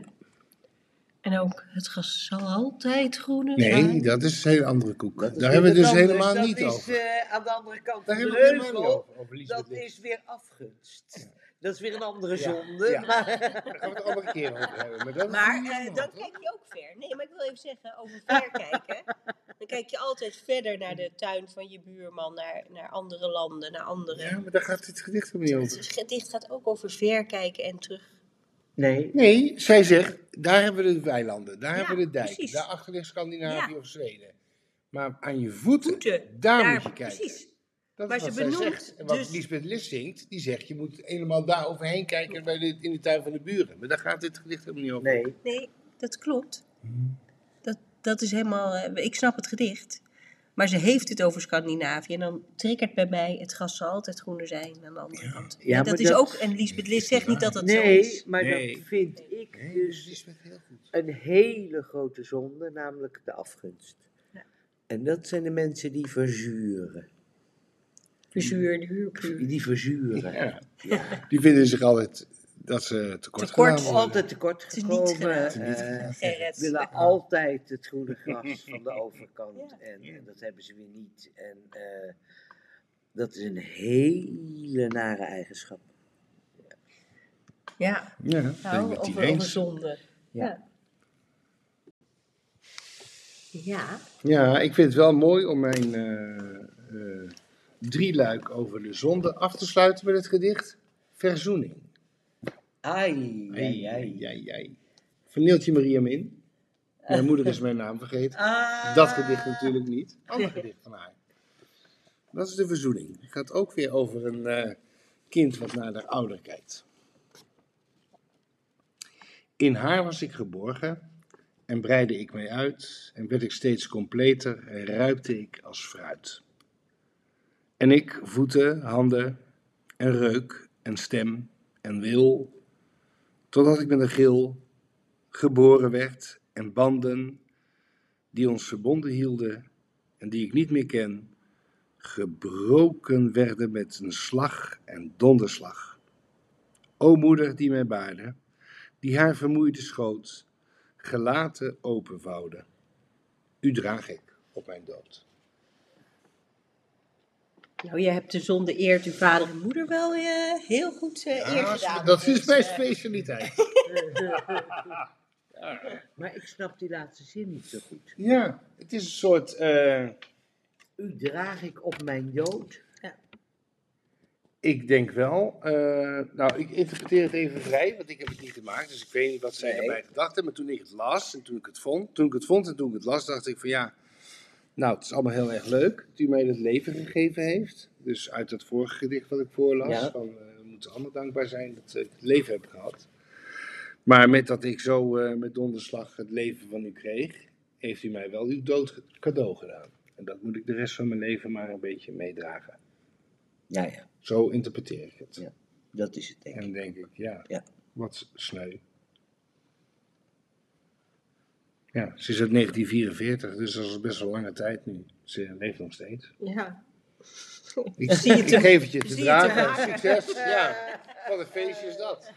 En ook, het gras zal altijd groener Nee, dat is een hele andere koek. Daar hebben we het dus anders. helemaal Dat niet is, over. eh, aan de andere kant Daar van de hebben we het helemaal niet over. Dat is weer afgunst. Dat is weer een andere Ja. zonde. Ja. Maar, Daar gaan we het een andere keer over hebben. Maar, dat Maar eh, dan kijk je ook ver. Nee, maar ik wil even zeggen over ver kijken. <laughs> Dan kijk je altijd verder naar de tuin van je buurman, naar, naar andere landen, naar andere. Ja, maar daar gaat dit gedicht helemaal niet over. Het gedicht gaat ook over ver kijken en terug. Nee, Nee, zij zegt, daar hebben we de weilanden, daar Ja, hebben we de dijken, precies. daarachter ligt Scandinavië Ja. of Zweden. Maar aan je voeten, Voeten, daar, daar, moet je kijken. precies. Dat Maar is ze wat zij benoemt zegt. En wat dus- Lisbeth List zingt, die zegt, je moet helemaal daar overheen kijken bij de, in de tuin van de buren. Maar daar gaat dit gedicht helemaal niet over. nee. Nee, dat klopt. Dat, dat is helemaal. eh, Ik snap het gedicht. Maar ze heeft het over Scandinavië. En dan triggert bij mij: het gras zal altijd groener zijn aan de andere kant. Ja, Ja, maar dat is dat- ook. En Lisbeth List zegt niet dat dat zo Nee, is. maar Nee. dat vind ik Nee, dus heel goed. een hele grote zonde, namelijk de afgunst. Ja. En dat zijn de mensen die verzuren. Verzuurde huurpuur. Die verzuren. Ja. Ja. Die vinden zich altijd dat ze tekort, Tekort. gedaan. Altijd tekort gekomen. eh, Gerrit. willen altijd het groene <laughs> gras van de overkant. Ja. En, en dat hebben ze weer niet. En eh, dat is een hele nare eigenschap. Ja, Ja, nou, over, over eens. zonde. Ja. Ja. Ja. Ja, ik vind het wel mooi om mijn eh eh, drieluik over de zonde af te sluiten met het gedicht Verzoening. Ai, ai, Ai, ai. ai, ai. Van Neeltje Maria Min. Mijn moeder is mijn naam vergeten. Ah. Dat gedicht natuurlijk niet. Ander gedicht van haar. Dat is de verzoening. Het gaat ook weer over een eh, kind wat naar de ouder kijkt. In haar was ik geborgen en breidde ik mij uit en werd ik steeds completer en ruipte ik als fruit. En ik, voeten, handen en reuk en stem en wil, totdat ik met een gil geboren werd en banden die ons verbonden hielden en die ik niet meer ken, gebroken werden met een slag en donderslag. O moeder die mij baarde, die haar vermoeide schoot, gelaten openvouwde, u draag ik op mijn dood. Nou, je hebt de zonde eert uw vader en moeder wel eh, heel goed eh, eer gedaan. dat is Dus, mijn eh, specialiteit. <laughs> <laughs> Maar ik snap die laatste zin niet zo goed. Ja, het is een soort. eh, U draag ik op mijn dood. Ik denk wel. eh, nou, ik interpreteer het even vrij, want ik heb het niet gemaakt. Dus ik weet niet wat zij Nee. erbij gedacht hebben. Maar toen ik het las en toen ik het vond, toen ik het vond en toen ik het las, dacht ik van ja. Nou, het is allemaal heel erg leuk dat u mij het leven gegeven heeft. Dus uit het vorige gedicht wat ik voorlas. Ja. Van, eh, we moeten allemaal dankbaar zijn dat ik het leven heb gehad. Maar met dat ik zo eh, met donderslag het leven van u kreeg, heeft u mij wel uw dood cadeau gedaan. En dat moet ik de rest van mijn leven maar een beetje meedragen. Ja, ja, Zo interpreteer ik het. Ja. dat is het denk En ik. dan denk ik, ja, Ja. wat sneu. Ja, ze is uit 1944, dus dat is best wel lange tijd nu. Ze leeft nog steeds. Ja. Ik, <laughs> Zie je ik geef het je te zie je te dragen. Succes. <laughs> Ja, wat een feestje is dat.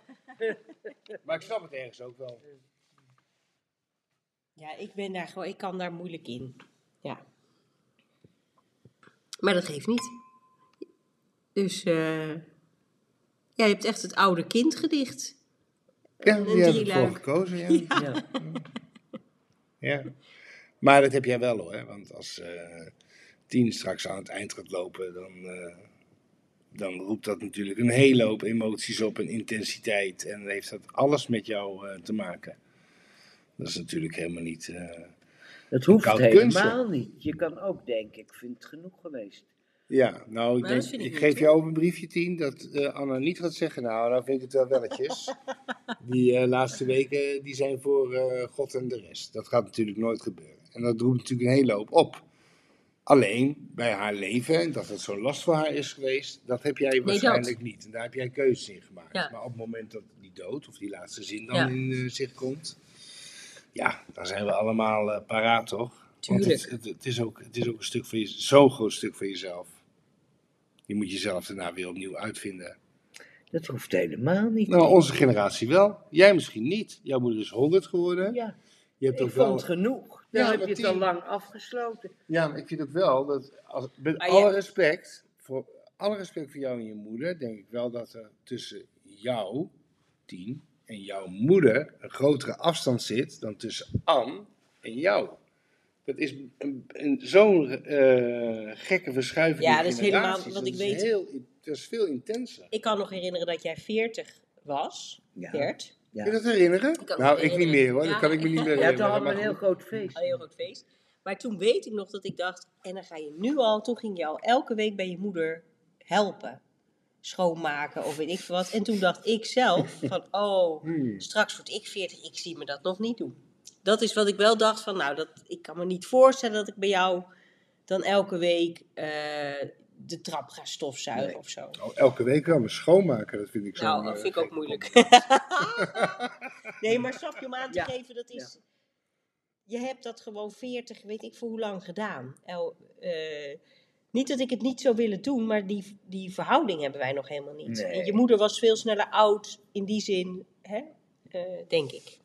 <laughs> Maar ik snap het ergens ook wel. Ja, ik ben daar gewoon, ik kan daar moeilijk in. Ja. Maar dat geeft niet. Dus, eh ja, je hebt echt het oude kindgedicht. Ja, Een die heb ik voor gekozen. Ja. Ja. Ja. Maar dat heb jij wel hoor. Want als eh tien straks aan het eind gaat lopen, dan, eh, dan roept dat natuurlijk een hele hoop emoties op en intensiteit. En heeft dat alles met jou eh, te maken. Dat is natuurlijk helemaal niet. Dat hoeft helemaal niet. Je kan ook denken, ik vind het genoeg geweest. Ja, nou, ik, denk, geef jou op een briefje tien dat eh, Anna niet gaat zeggen, nou, nou vind ik het wel welletjes. <laughs> die eh, laatste weken, die zijn voor eh, God en de rest. Dat gaat natuurlijk nooit gebeuren. En dat roept natuurlijk een hele hoop op. Alleen, bij haar leven, en dat het zo'n last voor haar is geweest, dat heb jij waarschijnlijk niet. En daar heb jij keuzes in gemaakt. Ja. Maar op het moment dat die dood, of die laatste zin dan Ja. in eh, zicht komt, ja, dan zijn we allemaal eh, paraat, toch? Want het, Tuurlijk. het, het, is ook, het is ook een stuk van je, zo'n groot stuk van jezelf. Je moet jezelf daarna weer opnieuw uitvinden. Dat hoeft helemaal niet. Nou, onze generatie wel. Jij misschien niet. Jouw moeder is 100 geworden. ja, Je hebt ik ook vond wel. genoeg. Dan Ja, heb je het die- al lang afgesloten. Ja, maar ik vind ook wel dat. Als, met Ah, alle ja. respect. Voor alle respect voor jou en je moeder. Denk ik wel dat er tussen jou, tien, en jouw moeder. een grotere afstand zit. dan tussen Anne en jou. Dat is een, een, zo'n eh, gekke verschuiving. Ja, dat is helemaal wat Dat ik is weet. Heel, dat is veel intenser. Ik kan nog herinneren dat jij 40 was. Ja. Gert. Ja. Kun je dat herinneren? nou, ik niet meer hoor. Ja. Dat kan ik me niet meer Ja, herinneren. toen hadden we maar een heel groot feest. Een heel groot feest. Maar toen weet ik nog dat ik dacht, en dan ga je nu al, toen ging je al elke week bij je moeder helpen. Schoonmaken of weet ik veel wat. En toen dacht ik zelf van, oh, Hmm. straks word ik 40, ik zie me dat nog niet doen. Dat is wat ik wel dacht van, nou, dat, ik kan me niet voorstellen dat ik bij jou dan elke week eh, de trap ga stofzuigen Nee. of zo. Oh, elke week wel, maar schoonmaken, dat vind ik zo. Nou, dat vind ik ook moeilijk. nee, maar snap je om aan te Ja. geven, dat is... Je hebt dat gewoon 40, weet ik voor hoe lang gedaan. El, eh, niet dat ik het niet zou willen doen, maar die, die verhouding hebben wij nog helemaal niet. Nee. En je moeder was veel sneller oud in die zin, hè? Eh, denk ik.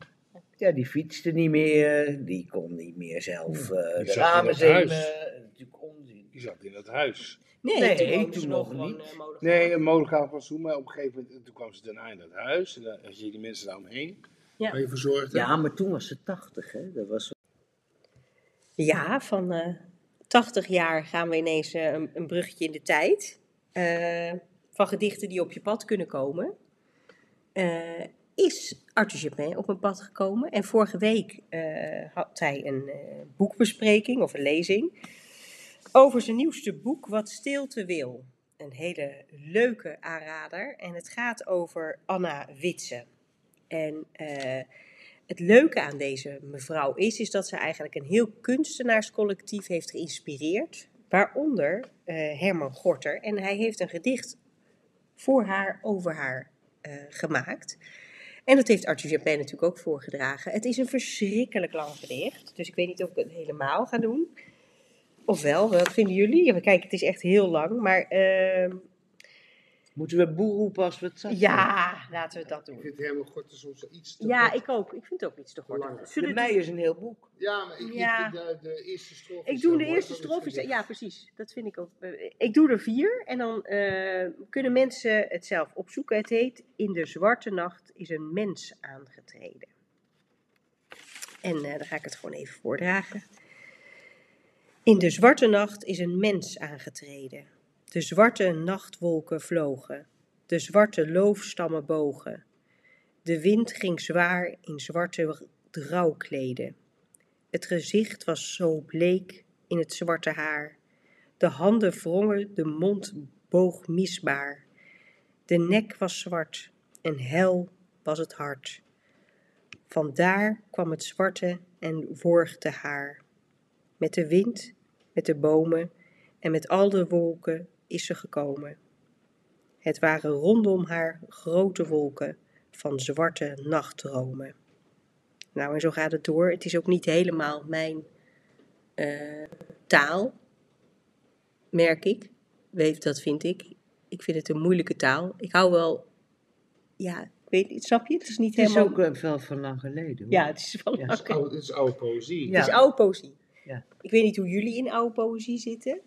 Ja, die fietste niet meer. Die kon niet meer zelf eh, Die de ramen. Natuurlijk onzin. Die zat in dat huis. Nee, Nee, toen, ze nog gewoon, niet. eh. Nee, een monogaam was toen, maar op een gegeven moment toen kwam ze daarna in dat huis. En dan had je die mensen daaromheen. Ja. Waar je verzorgde. Ja, maar toen was ze 80, hè? Dat was Ja, van eh 80 jaar gaan we ineens eh, een, een bruggetje in de tijd. Eh, van gedichten die op je pad kunnen komen. Is Arthur Japin op mijn pad gekomen. En vorige week eh, had hij een eh, boekbespreking of een lezing. Over zijn nieuwste boek, Wat Stilte Wil. Een hele leuke aanrader. En het gaat over Anna Witse. En eh, het leuke aan deze mevrouw is, is dat ze eigenlijk een heel kunstenaarscollectief heeft geïnspireerd. Waaronder Herman Gorter. En hij heeft een gedicht voor haar, over haar gemaakt. En dat heeft Arthur Japin natuurlijk ook voorgedragen. Het is een verschrikkelijk lang gedicht. Dus ik weet niet of ik het helemaal ga doen. Of wel, wat vinden jullie? Ja, Kijk, het is echt heel lang. Maar ehm, Moeten we boer roepen als we het zagen? ja, laten we dat Ik doen. vind helemaal goed soms iets te Ja, kort. ik ook. Ik vind het ook iets te kort. Het mei is een heel boek. Ja, maar ik Ja. de, de eerste strofe Ik doe de eerste strofe. Ja, precies. Dat vind ik ook. eh, Ik doe er vier en dan eh, kunnen mensen het zelf opzoeken. Het heet In de zwarte nacht is een mens aangetreden. En eh, dan ga ik het gewoon even voordragen. In de zwarte nacht is een mens aangetreden. De zwarte nachtwolken vlogen. De zwarte loofstammen bogen. De wind ging zwaar in zwarte rouwkleden. Het gezicht was zo bleek in het zwarte haar. De handen wrongen, de mond boog misbaar. De nek was zwart en hel was het hart. Vandaar kwam het zwarte en worgde haar. Met de wind, met de bomen en met al de wolken is ze gekomen. Het waren rondom haar grote wolken van zwarte nachtdromen. Nou, en zo gaat het door. Het is ook niet helemaal mijn eh, taal, merk ik. weet, dat vind ik. Ik vind het een moeilijke taal. Ik hou wel, ja, ik weet niet, snap je? Het is niet Het is helemaal... ook eh, wel van lang geleden. hoor. Ja, het is wel Ja, Het is oude, het is oude poëzie. Ja. Het is oude poëzie. Ja. Ik weet niet hoe jullie in oude poëzie zitten.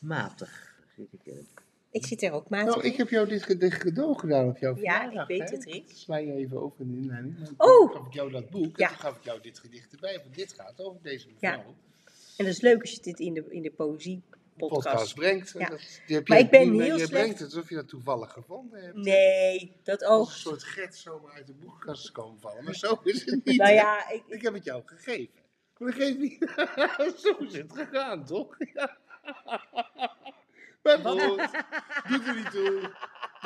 Matig. Zit ik in. Ik zit er ook matig Nou, ik heb jou dit gedicht cadeau gedaan op jouw Ja, verjaardag. ik weet hè? het, Rick. Dat Sla je even over in de inleiding. Dan Oh! gaf ik jou dat boek Ja. en toen gaf ik jou dit gedicht erbij. Want dit gaat over deze Ja. mevrouw. En dat is leuk als je dit in de, in de poëzie podcast, podcast. brengt. Ja. Dat, die heb Maar je, ik ben die- heel Je slecht- brengt het alsof je dat toevallig gevonden hebt. Nee, dat Als ook. een soort get zomaar uit de boekenkast is komen vallen. Maar zo is het niet. Nou ja, ik, Ik heb het jou gegeven. Maar dat geeft niet. <laughs> zo is het gegaan, toch? Doet er niet toe.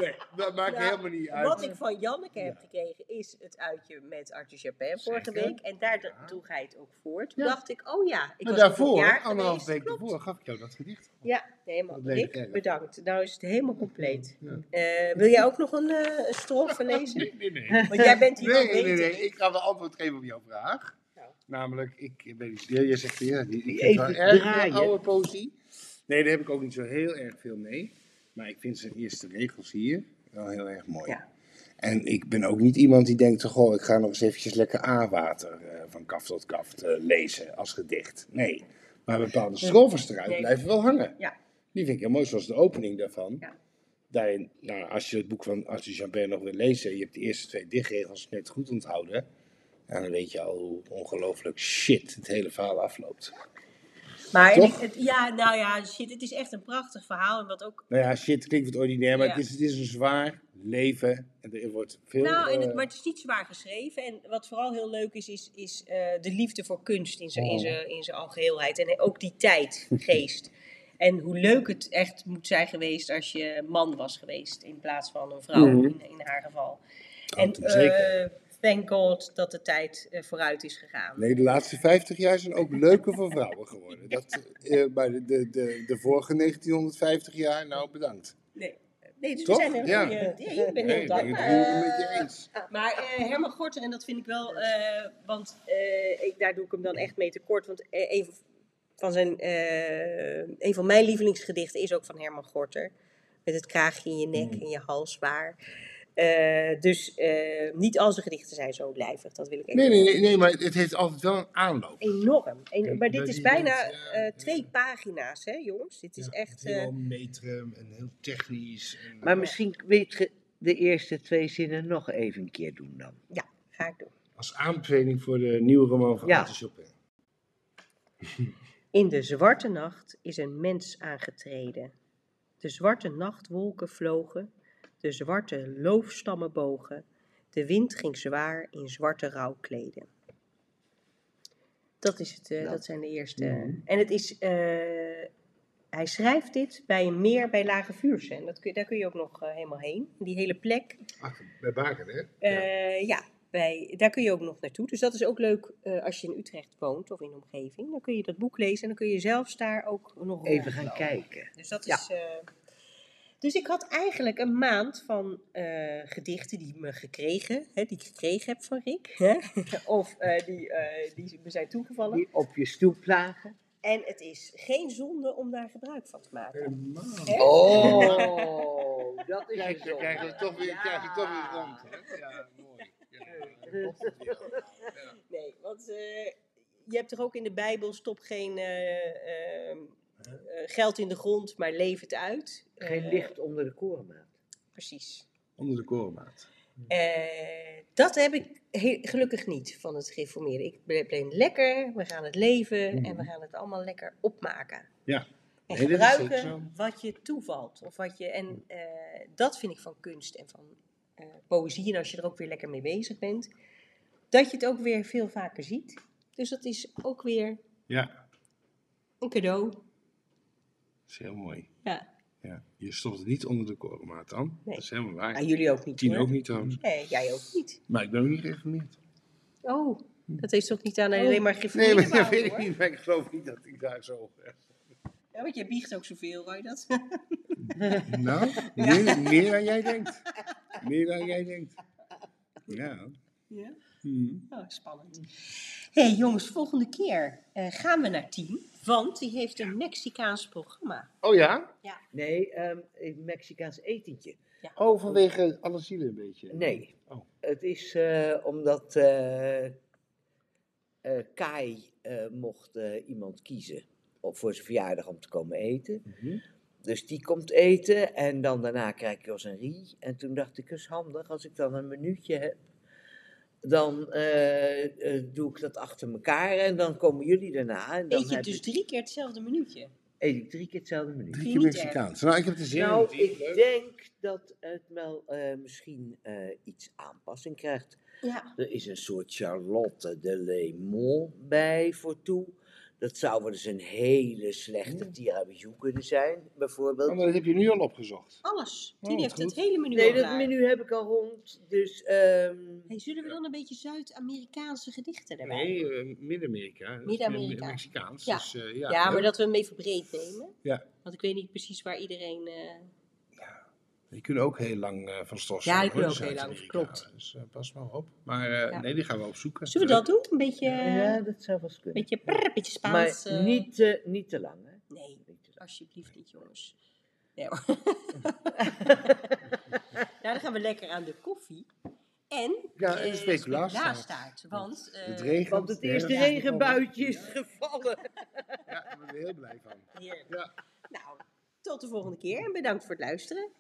Nee, dat maakt Nou, helemaal niet uit. Wat ik van Janneke heb gekregen is het uitje met Arthur Chapin vorige week. En daar Ja. droeg hij het ook voor. Toen Ja. dacht ik, oh ja, ik maar was daarvoor, jaar anderhalf week daarvoor, gaf ik jou dat gedicht. Ja, helemaal. Rick, bedankt. Nou is het helemaal compleet. Ja. Eh, wil jij ook nog een, eh, een strofe lezen? <laughs> Nee, nee, nee. Want jij bent hier Nee, nee, nee, nee. Ik ga wel antwoord geven op jouw vraag. Nou. Namelijk, ik niet... Je zegt, ja, die- ik Even heb wel erg oude poëzie. Nee, daar heb ik ook niet zo heel erg veel mee. Maar ik vind zijn eerste regels hier wel heel erg mooi. Ja. En ik ben ook niet iemand die denkt, goh, ik ga nog eens eventjes lekker A-water eh, van kaf tot kaf eh, lezen als gedicht. Nee, maar bepaalde strofes eruit Nee. blijven wel hangen. Ja. Die vind ik heel mooi, zoals de opening daarvan. Ja. Daarin, nou, als je het boek van Arthur Champagne nog wil lezen, je hebt de eerste twee dichtregels net goed onthouden. En dan weet je al hoe ongelooflijk shit het hele verhaal afloopt. Maar het- ja, nou ja, shit, het is echt een prachtig verhaal. En wat ook Nou ja, shit klinkt wat ordinair, maar Ja. het, is, het is een zwaar leven. En er wordt veel... Nou, en het, eh, maar het is niet zwaar geschreven. En wat vooral heel leuk is, is, is eh, de liefde voor kunst in zijn in Oh. zijn- in zijn algeheelheid. En ook die tijdgeest. <laughs> en hoe leuk het echt moet zijn geweest als je man was geweest in plaats van een vrouw Mhm. in, in haar geval. Oh, en zeker. eh, thank God dat de tijd eh, vooruit is gegaan. Nee, de laatste 50 jaar zijn ook leuker voor vrouwen geworden. Dat, eh, maar de, de, de, de vorige 1950 jaar, nou bedankt. Nee, nee dus Toch? we zijn een Ja. ik ben Nee, heel ik ben het dankbaar. met je eens. Maar eh, Herman Gorter, en dat vind ik wel, eh, want eh, ik, daar doe ik hem dan echt mee tekort. Want eh, een, van zijn, eh, een van mijn lievelingsgedichten is ook van Herman Gorter. Met het kraagje in je nek Mm. en je halsbaar. Eh, dus eh, niet al zijn gedichten zijn zo lijvig, dat wil ik even Nee, nee, nee, nee, maar het heeft altijd wel een aanloop. Enorm. En- maar dit is bijna eh, ja. twee pagina's, hè jongens? Dit is Ja, echt... Heel metrum en heel technisch. En, Maar misschien weet je de eerste twee zinnen nog even een keer doen dan. ja, ga ik doen. Als aanbeveling voor de nieuwe roman van Ja. Arthur Chopin. In de zwarte nacht is een mens aangetreden. De zwarte nachtwolken vlogen, de zwarte loofstammen bogen, de wind ging zwaar in zwarte rouwkleden. Dat, is het, eh, Ja. dat zijn de eerste. Mhm. En het is, eh, hij schrijft dit bij een meer bij Lage Vuursche. En dat kun, daar kun je ook nog eh, helemaal heen. Die hele plek, Ach, bij Baken, hè? eh, ja, bij, daar kun je ook nog naartoe. Dus dat is ook leuk als je in Utrecht woont of in de omgeving. Dan kun je dat boek lezen en dan kun je zelfs daar ook nog Even gaan kijken. Dus dat Ja. is. Dus ik had eigenlijk een maand van eh, gedichten die me gekregen, hè, die ik gekregen heb van Rick, hè, <laughs> of eh, die, eh, die me zijn toegevallen. Die op je stoep lagen. En het is geen zonde om daar gebruik van te maken. Hè? Oh, <laughs> dat is Kijk, dan zo. krijg je toch weer, Ja. krijg je toch weer rond. Hè? Ja, mooi. <laughs> Ja. Nee, want eh, je hebt toch ook in de Bijbel: stop geen eh, ehm, eh, geld in de grond, maar leef het uit. Geen Eh, licht onder de korenmaat. Precies. Onder de korenmaat. Eh, dat heb ik gelukkig niet van het gereformeerde. Ik ben lekker, we gaan het leven en we gaan het allemaal lekker opmaken. Ja. En Nee, gebruiken wat je toevalt. Of wat je, en eh, dat vind ik van kunst en van eh, poëzie. En als je er ook weer lekker mee bezig bent, dat je het ook weer veel vaker ziet. Dus dat is ook weer Ja, een cadeau. Dat is heel mooi. Ja. Ja. Je stopt het niet onder de korenmaat dan. Nee. Dat is helemaal waar. Ah, jullie ook niet Tien ook niet trouwens. Nee, jij ook niet. Maar ik ben ook niet gereformeerd. Oh, dat heeft toch niet aan Oh. alleen maar Nee, gereformeerde maar dat weet ik niet. Maar ik geloof niet dat ik daar zo... Ja, want jij biegt ook zoveel, hoor je dat? <laughs> Nou, meer, meer dan jij denkt. Meer dan jij denkt. Ja. Ja? Hmm. Oh, spannend. Hé hey, jongens, volgende keer eh, gaan we naar Team, want die heeft een Mexicaans programma. Oh ja? Nee, ehm, een Mexicaans etentje. Oh, vanwege alle zielen een beetje. Nee. Oh. Het is eh, omdat eh, eh, Kai eh, mocht iemand kiezen op, voor zijn verjaardag om te komen eten. Mhm. Dus die komt eten en dan daarna krijg ik Jos en Rie. En toen dacht ik, is handig als ik dan een minuutje heb. Dan eh, eh, doe ik dat achter elkaar en dan komen jullie daarna. En dan Eet je heb dus ik- drie keer hetzelfde minuutje? eet ik drie keer hetzelfde minuut. Drie keer Mexicaans. Nou, ik heb het er zin in. Nou, Leuk. ik denk dat het wel eh, misschien eh, iets aanpassing krijgt. Ja. Er is een soort Charlotte de Lemon bij voor toe. Dat zou wel eens een hele slechte tiramisu kunnen zijn, bijvoorbeeld. Oh, maar dat heb je nu al opgezocht. Alles. Oh, Die wat heeft het hele menu nee, al dat klaar. menu heb ik al rond. Dus ehm, Hey, zullen we dan een beetje Zuid-Amerikaanse gedichten erbij? Nee, eh, Midden-Amerika. Midden-Amerika. Mexicaans. Ja. Dus, eh, ja, ja, maar dat we hem even breed nemen. Ja. Want ik weet niet precies waar iedereen... eh, Die kunnen ook heel lang eh, van stof Ja, die kunnen ook heel lang, klopt. Dus eh, pas maar op. Maar eh, Ja. nee, die gaan we opzoeken. Zullen we dat doen? Een beetje, ja, dat zou wel eens kunnen. beetje, prrr, beetje Spaans. maar niet, te- niet te lang, hè? Nee, alsjeblieft niet, jongens. Nee, hoor. <laughs> nou, dan gaan we lekker aan de koffie. En Ja, en de speculaastaart. Want, eh, Het regent. Want het de eerste is regenbuitje is gevallen. Ja, daar ben ik heel blij van. heerlijk. Ja. Nou, tot de volgende keer en bedankt voor het luisteren.